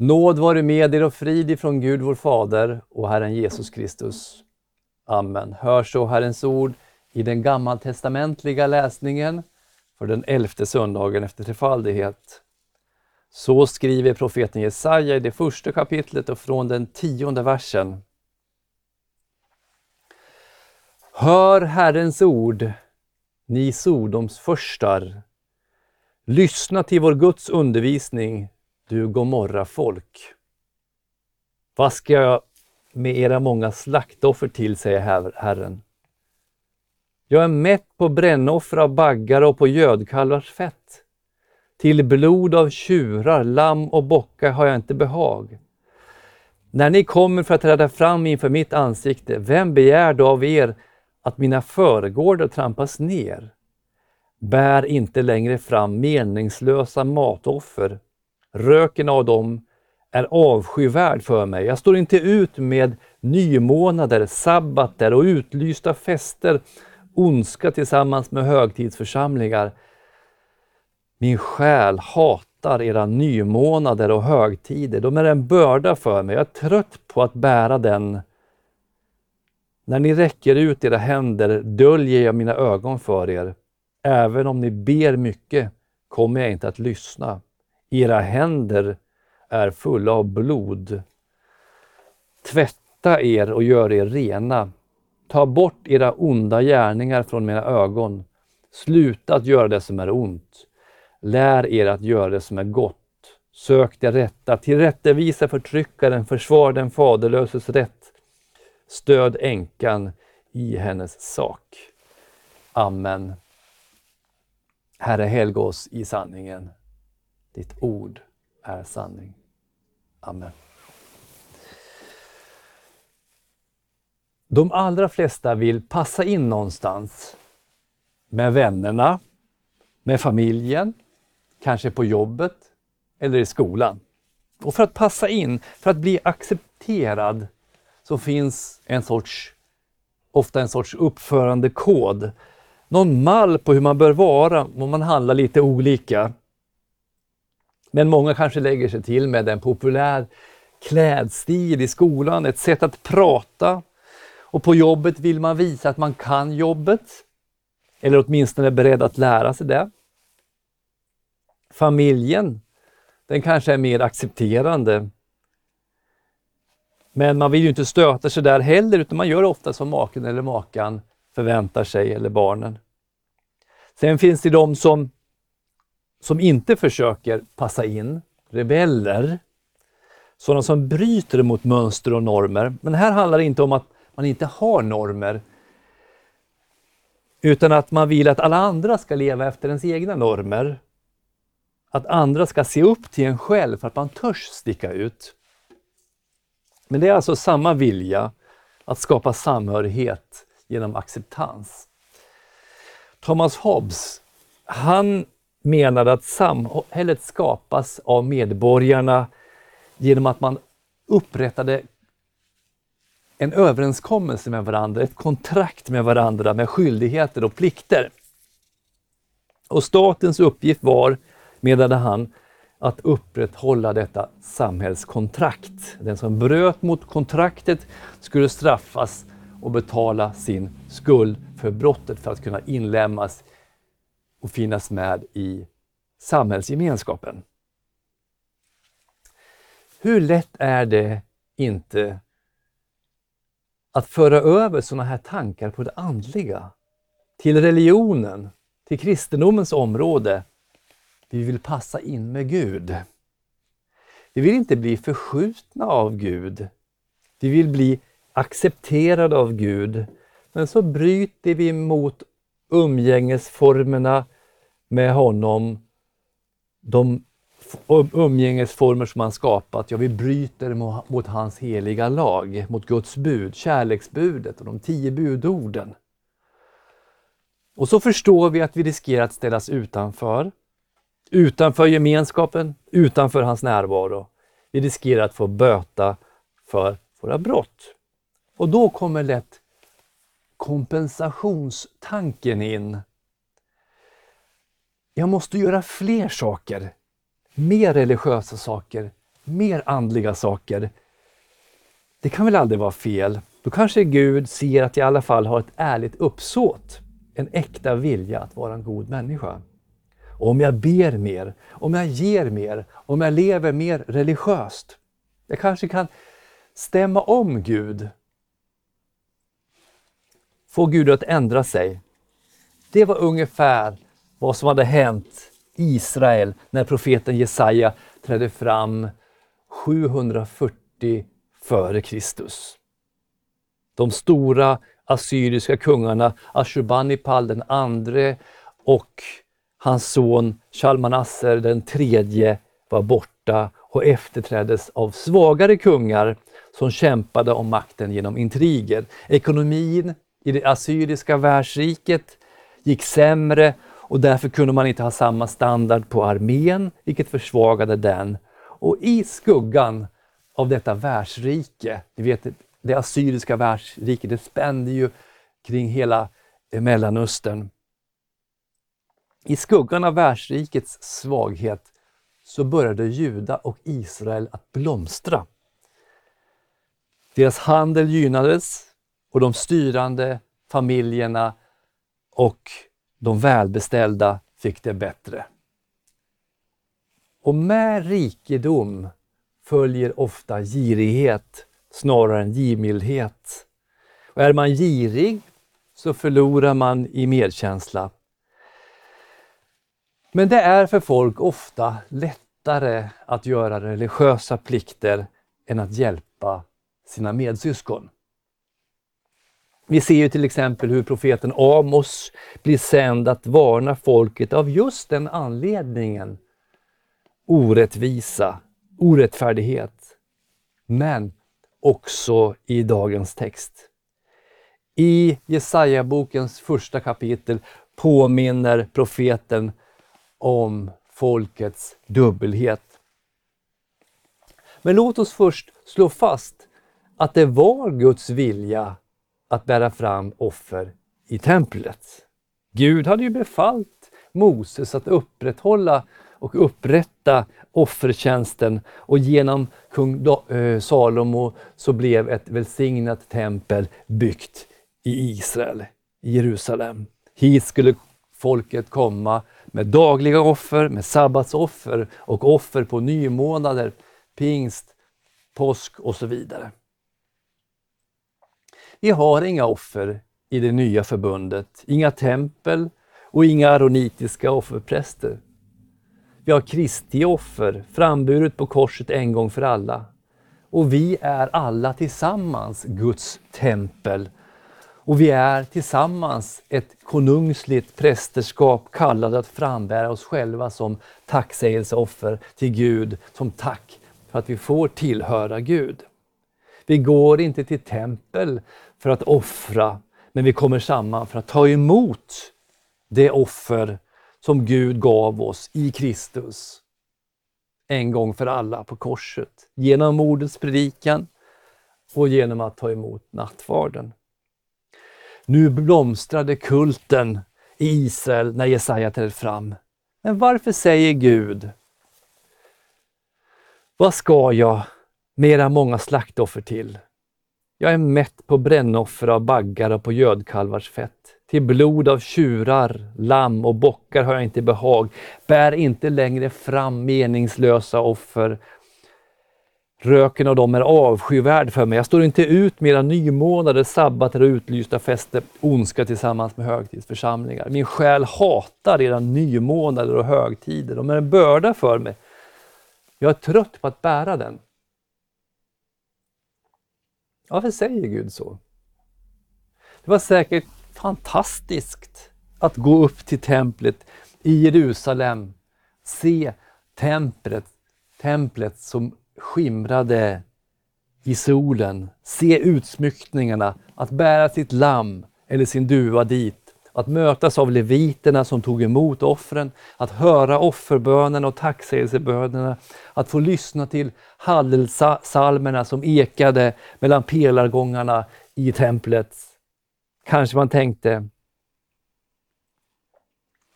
Nåd vare med er och frid ifrån Gud vår Fader och Herren Jesus Kristus. Amen. Hör så Herrens ord i den gammaltestamentliga läsningen för den elfte söndagen efter trefaldighet. Så skriver profeten Jesaja i det första kapitlet och från den tionde versen. Hör Herrens ord, ni Sodoms förstar. Lyssna till vår Guds undervisning, du Gomorra folk. Vad ska jag med era många slaktoffer till, säger Herren. Jag är mätt på brännoffer av baggar och på gödkalvars fett. Till blod av tjurar, lamm och bockar har jag inte behag. När ni kommer för att träda fram inför mitt ansikte, vem begär då av er att mina föregårdar trampas ner? Bär inte längre fram meningslösa matoffer. Röken av dem är avskyvärd för mig. Jag står inte ut med nymånader, sabbater och utlysta fester, ondska tillsammans med högtidsförsamlingar. Min själ hatar era nymånader och högtider. De är en börda för mig. Jag är trött på att bära den. När ni räcker ut era händer döljer jag mina ögon för er. Även om ni ber mycket kommer jag inte att lyssna. Era händer är fulla av blod. Tvätta er och gör er rena. Ta bort era onda gärningar från mina ögon. Sluta att göra det som är ont. Lär er att göra det som är gott. Sök det rätta, tillrättavisa förtryckaren, försvar den faderlöses rätt. Stöd änkan i hennes sak. Amen. Herre, helga oss i sanningen. Ditt ord är sanning. Amen. De allra flesta vill passa in någonstans med vännerna, med familjen, kanske på jobbet eller i skolan. Och för att passa in, för att bli accepterad, så finns en sorts, ofta en sorts uppförandekod. Någon mall på hur man bör vara om man handlar lite olika. Men många kanske lägger sig till med en populär klädstil i skolan, ett sätt att prata. Och på jobbet vill man visa att man kan jobbet. Eller åtminstone är beredd att lära sig det. Familjen, den kanske är mer accepterande. Men man vill ju inte stöta sig där heller, utan man gör ofta som maken eller makan förväntar sig, eller barnen. Sen finns det de som som inte försöker passa in, rebeller, sådana som bryter mot mönster och normer. Men här handlar det inte om att man inte har normer, utan att man vill att alla andra ska leva efter ens egna normer. Att andra ska se upp till en själv för att man törs sticka ut. Men det är alltså samma vilja att skapa samhörighet genom acceptans. Thomas Hobbes, han menade att samhället skapas av medborgarna genom att man upprättade en överenskommelse med varandra, ett kontrakt med varandra med skyldigheter och plikter. Och statens uppgift var, menade han, att upprätthålla detta samhällskontrakt. Den som bröt mot kontraktet skulle straffas och betala sin skuld för brottet för att kunna inlämnas och finnas med i samhällsgemenskapen. Hur lätt är det inte att föra över sådana här tankar på det andliga, till religionen, till kristendomens område. Vi vill passa in med Gud. Vi vill inte bli förskjutna av Gud. Vi vill bli accepterade av Gud. Men så bryter vi mot umgängesformerna med honom, de um- umgängesformer som han skapat, ja vi bryter mot hans heliga lag, mot Guds bud, kärleksbudet och de tio budorden. Och så förstår vi att vi riskerar att ställas utanför, utanför gemenskapen, utanför hans närvaro. Vi riskerar att få böta för våra brott. Och då kommer lätt kompensationstanken in. Jag måste göra fler saker, mer religiösa saker, mer andliga saker. Det kan väl aldrig vara fel? Då kanske Gud ser att jag i alla fall har ett ärligt uppsåt, en äkta vilja att vara en god människa. Och om jag ber mer, om jag ger mer, om jag lever mer religiöst. Jag kanske kan stämma om Gud. Få Gud att ändra sig. Det var ungefär vad som hade hänt Israel när profeten Jesaja trädde fram 740 före Kristus. De stora assyriska kungarna Ashurbanipal den andre och hans son Shalmaneser den tredje var borta och efterträddes av svagare kungar som kämpade om makten genom intriger. Ekonomin i det assyriska världsriket gick sämre och därför kunde man inte ha samma standard på armén, vilket försvagade den. Och i skuggan av detta världsrike, ni vet det assyriska världsriket, det spände ju kring hela Mellanöstern. I skuggan av världsrikets svaghet så började Juda och Israel att blomstra. Deras handel gynnades och de styrande familjerna och de välbeställda fick det bättre. Och med rikedom följer ofta girighet snarare än givmildhet. Och är man girig så förlorar man i medkänsla. Men det är för folk ofta lättare att göra religiösa plikter än att hjälpa sina medsyskon. Vi ser ju till exempel hur profeten Amos blir sänd att varna folket av just den anledningen. Orättvisa, orättfärdighet. Men också i dagens text. I Jesaja-bokens första kapitel påminner profeten om folkets dubbelhet. Men låt oss först slå fast att det var Guds vilja att bära fram offer i templet. Gud hade ju befallt Moses att upprätthålla och upprätta offertjänsten och genom kung eh, Salomo så blev ett välsignat tempel byggt i Israel, i Jerusalem. Hit skulle folket komma med dagliga offer, med sabbatsoffer och offer på nymånader, pingst, påsk och så vidare. Vi har inga offer i det nya förbundet, inga tempel och inga aronitiska offerpräster. Vi har Kristi offer, framburet på korset en gång för alla. Och vi är alla tillsammans Guds tempel. Och vi är tillsammans ett konungsligt prästerskap kallade att frambära oss själva som tacksägelseoffer till Gud, som tack för att vi får tillhöra Gud. Vi går inte till tempel för att offra, men vi kommer samman för att ta emot det offer som Gud gav oss i Kristus. En gång för alla på korset, genom ordets predikan och genom att ta emot nattvarden. Nu blomstrade kulten i Israel när Jesaja trädde fram. Men varför säger Gud, vad ska jag med era många slaktoffer till? Jag är mätt på brännoffer av baggar och på gödkalvars fett. Till blod av tjurar, lamm och bockar har jag inte behag. Bär inte längre fram meningslösa offer. Röken av dem är avskyvärd för mig. Jag står inte ut med era nymånader, sabbater och utlysta fester, ondska tillsammans med högtidsförsamlingar. Min själ hatar era nymånader och högtider. De är en börda för mig. Jag är trött på att bära den. Varför säger Gud så? Det var säkert fantastiskt att gå upp till templet i Jerusalem, se templet, templet som skimrade i solen, se utsmyckningarna, att bära sitt lamm eller sin duva dit, att mötas av leviterna som tog emot offren, att höra offerbönerna och tacksägelsebönerna, att få lyssna till hallelsalmerna som ekade mellan pelargångarna i templet. Kanske man tänkte,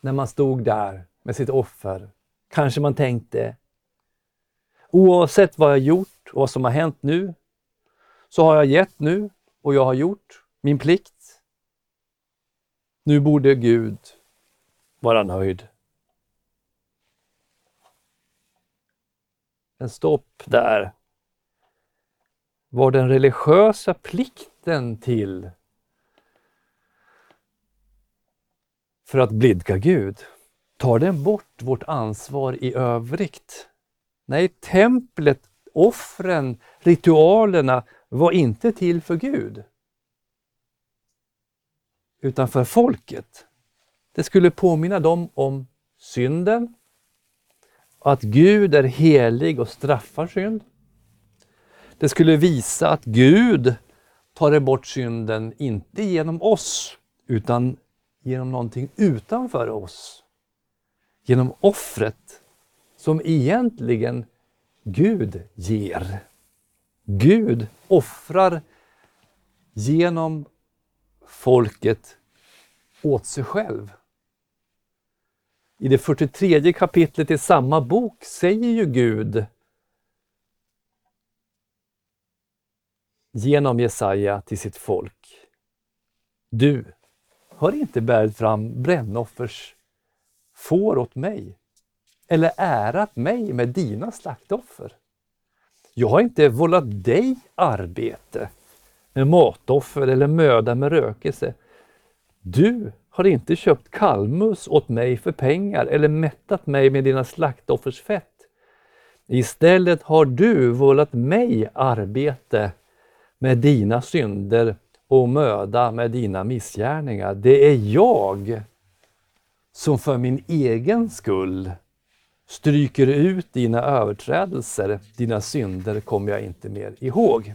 när man stod där med sitt offer, kanske man tänkte, Oavsett vad jag gjort och vad som har hänt nu, så har jag gett nu och jag har gjort min plikt. Nu borde Gud vara nöjd. En stopp där. Var den religiösa plikten till för att blidka Gud? Tar den bort vårt ansvar i övrigt? Nej, templet, offren, ritualerna var inte till för Gud. Utan för folket. Det skulle påminna dem om synden, att Gud är helig och straffar synd. Det skulle visa att Gud tar bort synden, inte genom oss, utan genom någonting utanför oss. Genom offret som egentligen Gud ger. Gud offrar genom folket åt sig själv. I det 43 kapitlet i samma bok säger ju Gud genom Jesaja till sitt folk. Du har inte bärt fram brännoffers får åt mig eller ärat mig med dina slaktoffer. Jag har inte vållat dig arbete med matoffer eller möda med rökelse. Du har inte köpt kalmus åt mig för pengar eller mättat mig med dina slaktoffers fett. Istället har du vållat mig arbete med dina synder och möda med dina missgärningar. Det är jag som för min egen skull stryker ut dina överträdelser, dina synder kommer jag inte mer ihåg.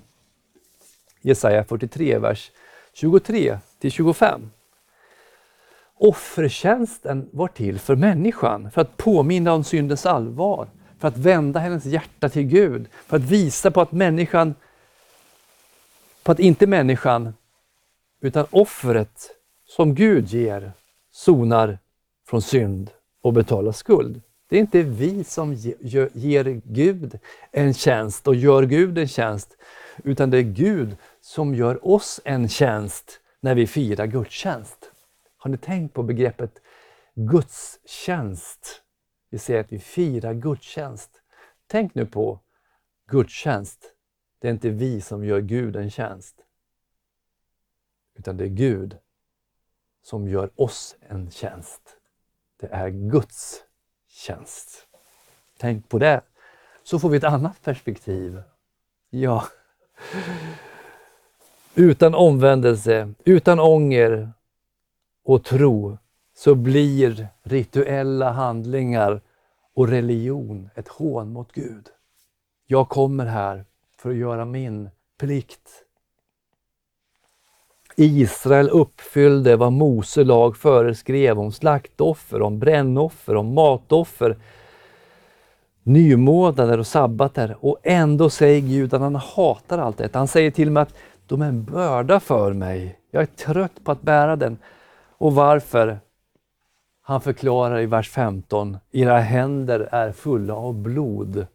Jesaja 43, vers 23 till 25. Offertjänsten var till för människan, för att påminna om syndens allvar, för att vända hennes hjärta till Gud, för att visa på att människan, på att inte människan, utan offret som Gud ger, sonar från synd och betalar skuld. Det är inte vi som ger Gud en tjänst och gör Gud en tjänst, utan det är Gud som gör oss en tjänst när vi firar gudstjänst. Har ni tänkt på begreppet gudstjänst? Vi säger att vi firar gudstjänst. Tänk nu på gudstjänst. Det är inte vi som gör Gud en tjänst, utan det är Gud som gör oss en tjänst. Det är Guds tjänst. Tänk på det, så får vi ett annat perspektiv. Ja. Utan omvändelse, utan ånger och tro så blir rituella handlingar och religion ett hån mot Gud. Jag kommer här för att göra min plikt. Israel uppfyllde vad Mose lag föreskrev om slaktoffer, om brännoffer, om matoffer, nymånader och sabbater. Och ändå säger Gud att han hatar allt detta. Han säger till och med att de är en börda för mig. Jag är trött på att bära den. Och varför? Han förklarar i vers 15, era händer är fulla av blod.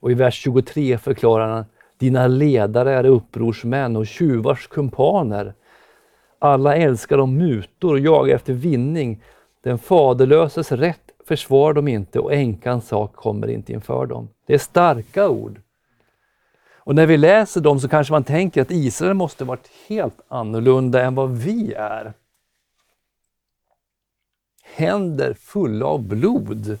Och i vers 23 förklarar han, dina ledare är upprorsmän och tjuvars kumpaner. Alla älskar de mutor och jagar efter vinning. Den faderlöses rätt försvarar de inte och änkans sak kommer inte inför dem. Det är starka ord. Och när vi läser dem så kanske man tänker att Israel måste varit helt annorlunda än vad vi är. Händer fulla av blod.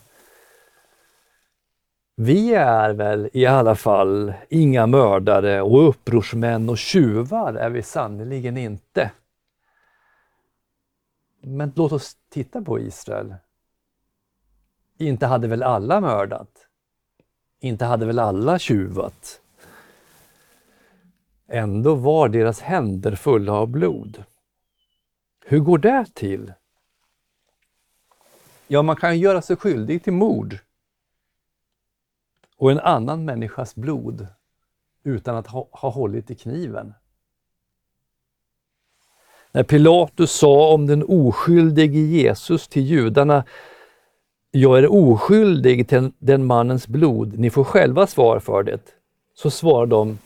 Vi är väl i alla fall inga mördare och upprorsmän och tjuvar är vi sannerligen inte. Men låt oss titta på Israel. Inte hade väl alla mördat? Inte hade väl alla tjuvat? Ändå var deras händer fulla av blod. Hur går det till? Ja, man kan göra sig skyldig till mord och en annan människas blod utan att ha, ha hållit i kniven. När Pilatus sa om den oskyldige Jesus till judarna jag är oskyldig till den mannens blod, ni får själva svar för det. Så svarar de,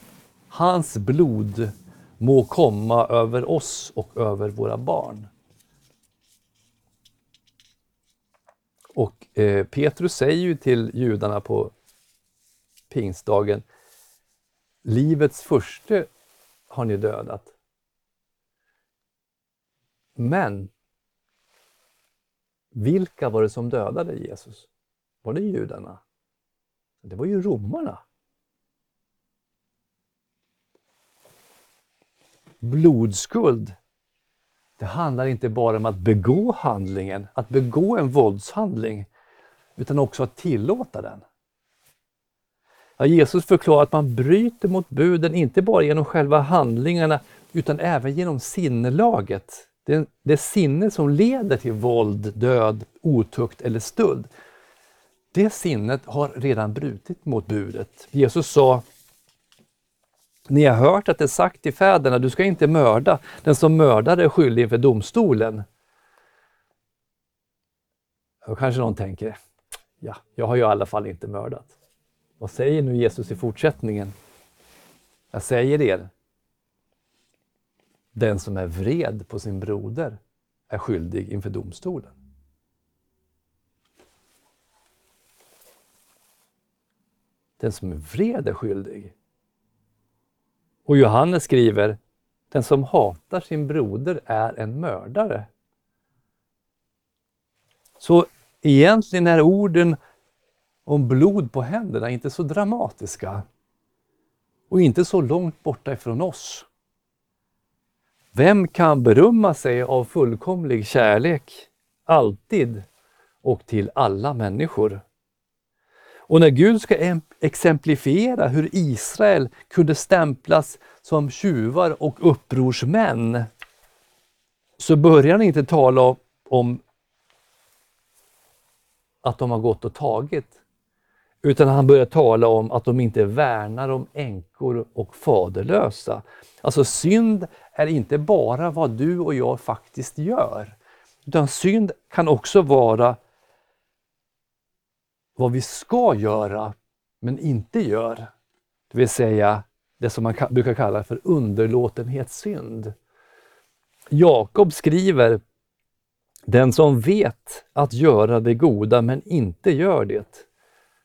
hans blod må komma över oss och över våra barn. Och eh, Petrus säger ju till judarna på pingstdagen, livets första har ni dödat. Men vilka var det som dödade Jesus? Var det judarna? Det var ju romarna. Blodskuld, det handlar inte bara om att begå handlingen, att begå en våldshandling, utan också att tillåta den. Ja, Jesus förklarar att man bryter mot buden inte bara genom själva handlingarna utan även genom sinnelaget. Det, det sinne som leder till våld, död, otukt eller stöld. Det sinnet har redan brutit mot budet. Jesus sa ni har hört att det är sagt till fäderna, du ska inte mörda. Den som mördar är skyldig inför domstolen. Då kanske någon tänker, ja, jag har ju i alla fall inte mördat. Vad säger nu Jesus i fortsättningen? Jag säger er, den som är vred på sin broder är skyldig inför domstolen. Den som är vred är skyldig. Och Johannes skriver, den som hatar sin broder är en mördare. Så egentligen är orden om blod på händerna inte så dramatiska och inte så långt borta ifrån oss. Vem kan berömma sig av fullkomlig kärlek, alltid och till alla människor? Och när Gud ska exemplifiera hur Israel kunde stämplas som tjuvar och upprorsmän, så börjar han inte tala om att de har gått och tagit, utan han börjar tala om att de inte värnar om änkor och faderlösa. Alltså synd är inte bara vad du och jag faktiskt gör, utan synd kan också vara vad vi ska göra men inte gör. Det vill säga det som man brukar kalla för underlåtenhetssynd. Jakob skriver Den som vet att göra det goda men inte gör det,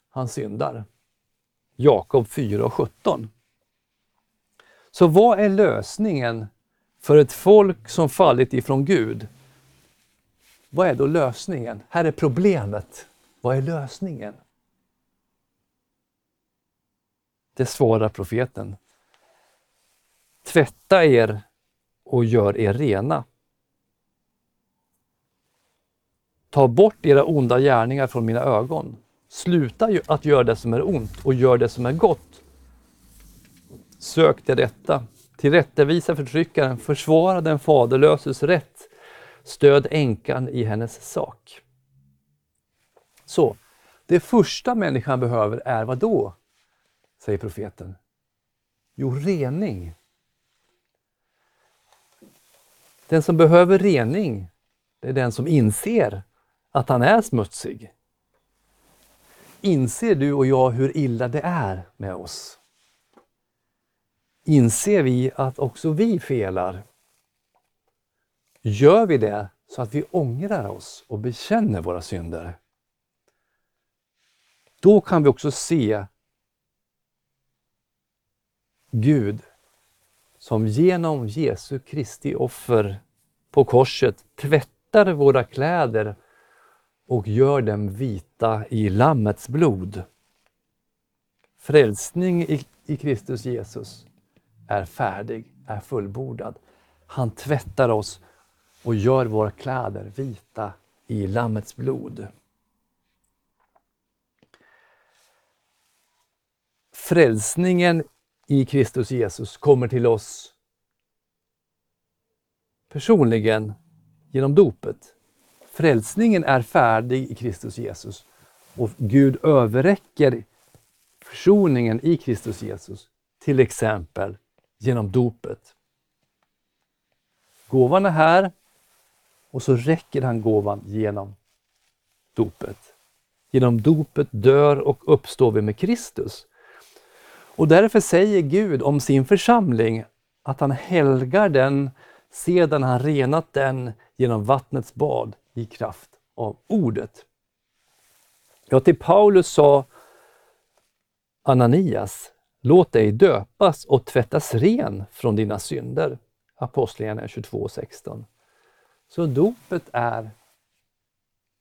han syndar. Jakob 4.17. Så vad är lösningen för ett folk som fallit ifrån Gud? Vad är då lösningen? Här är problemet. Vad är lösningen? Det svarar profeten. Tvätta er och gör er rena. Ta bort era onda gärningar från mina ögon. Sluta att göra det som är ont och gör det som är gott. Sök det rätta. Tillrättavisa förtryckaren, försvara den faderlöses rätt. Stöd änkan i hennes sak. Så, det första människan behöver är vad då? Säger profeten. Jo, rening. Den som behöver rening, det är den som inser att han är smutsig. Inser du och jag hur illa det är med oss? Inser vi att också vi felar? Gör vi det så att vi ångrar oss och bekänner våra synder? Då kan vi också se Gud som genom Jesu Kristi offer på korset tvättar våra kläder och gör dem vita i Lammets blod. Frälsning i, i Kristus Jesus är färdig, är fullbordad. Han tvättar oss och gör våra kläder vita i Lammets blod. Frälsningen i Kristus Jesus kommer till oss personligen genom dopet. Frälsningen är färdig i Kristus Jesus och Gud överräcker försoningen i Kristus Jesus, till exempel genom dopet. Gåvan är här och så räcker han gåvan genom dopet. Genom dopet dör och uppstår vi med Kristus. Och därför säger Gud om sin församling att han helgar den sedan han renat den genom vattnets bad i kraft av ordet. Ja, till Paulus sa Ananias, låt dig döpas och tvättas ren från dina synder. Apostlagärningarna 22.16. Så dopet är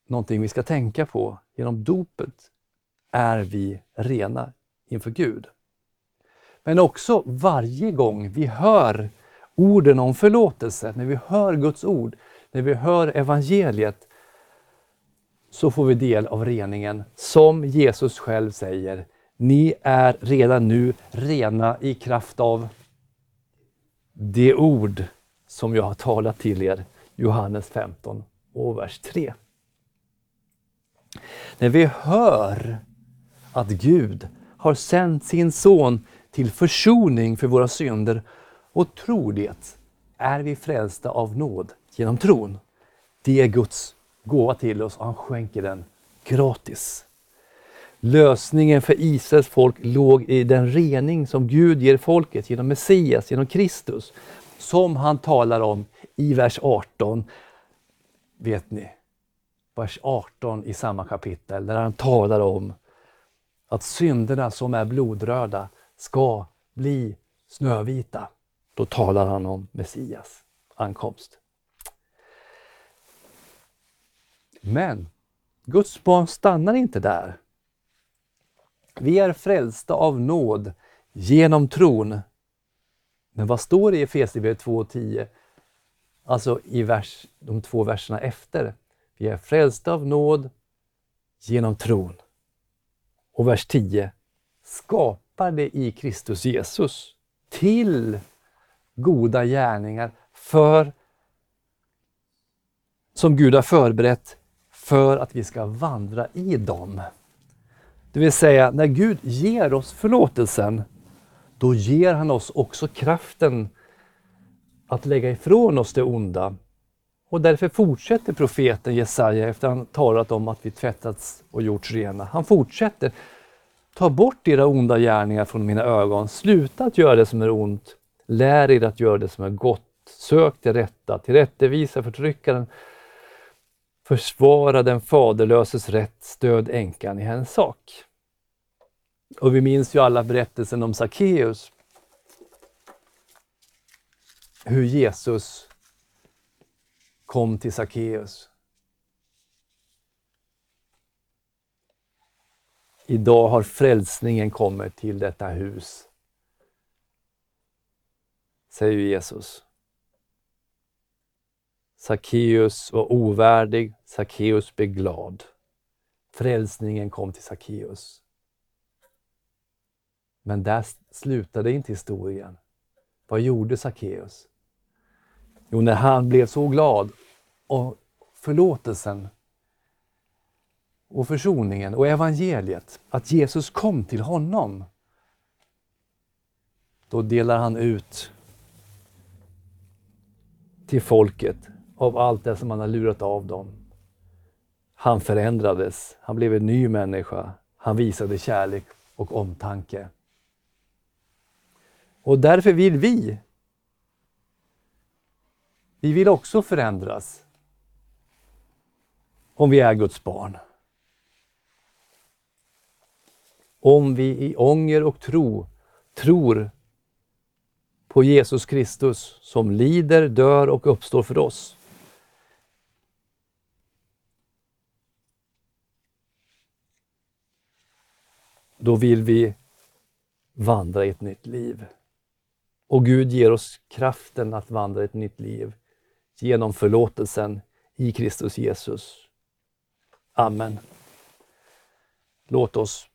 någonting vi ska tänka på. Genom dopet är vi rena inför Gud. Men också varje gång vi hör orden om förlåtelse, när vi hör Guds ord, när vi hör evangeliet, så får vi del av reningen. Som Jesus själv säger, ni är redan nu rena i kraft av det ord som jag har talat till er. Johannes 15 och vers 3. När vi hör att Gud har sänt sin son till försoning för våra synder och tror det, är vi frälsta av nåd genom tron. Det är Guds gåva till oss och han skänker den gratis. Lösningen för Israels folk låg i den rening som Gud ger folket genom Messias, genom Kristus, som han talar om i vers 18. Vet ni? Vers 18 i samma kapitel, där han talar om att synderna som är blodröda ska bli snövita. Då talar han om Messias ankomst. Men Guds barn stannar inte där. Vi är frälsta av nåd genom tron. Men vad står det i Efesierbrevet 2.10? Alltså i vers, de två verserna efter. Vi är frälsta av nåd genom tron. Och vers 10. Skapade i Kristus Jesus till goda gärningar för som Gud har förberett för att vi ska vandra i dem. Det vill säga, när Gud ger oss förlåtelsen, då ger han oss också kraften att lägga ifrån oss det onda. Och därför fortsätter profeten Jesaja efter att han talat om att vi tvättats och gjorts rena. Han fortsätter. Ta bort era onda gärningar från mina ögon. Sluta att göra det som är ont. Lär er att göra det som är gott. Sök det rätta. Tillrättevisa förtryckaren. Försvara den faderlöses rätt. Stöd änkan i hennes sak. Och vi minns ju alla berättelsen om Sackeus. Hur Jesus kom till Sackeus. Idag har frälsningen kommit till detta hus, säger Jesus. Sackeus var ovärdig, Sackeus blev glad. Frälsningen kom till Sackeus. Men där slutade inte historien. Vad gjorde Sackeus? Jo, när han blev så glad och förlåtelsen och försoningen och evangeliet, att Jesus kom till honom. Då delar han ut till folket av allt det som han har lurat av dem. Han förändrades, han blev en ny människa. Han visade kärlek och omtanke. Och därför vill vi, vi vill också förändras om vi är Guds barn. Om vi i ånger och tro tror på Jesus Kristus som lider, dör och uppstår för oss. Då vill vi vandra i ett nytt liv. Och Gud ger oss kraften att vandra ett nytt liv genom förlåtelsen i Kristus Jesus. Amen. Låt oss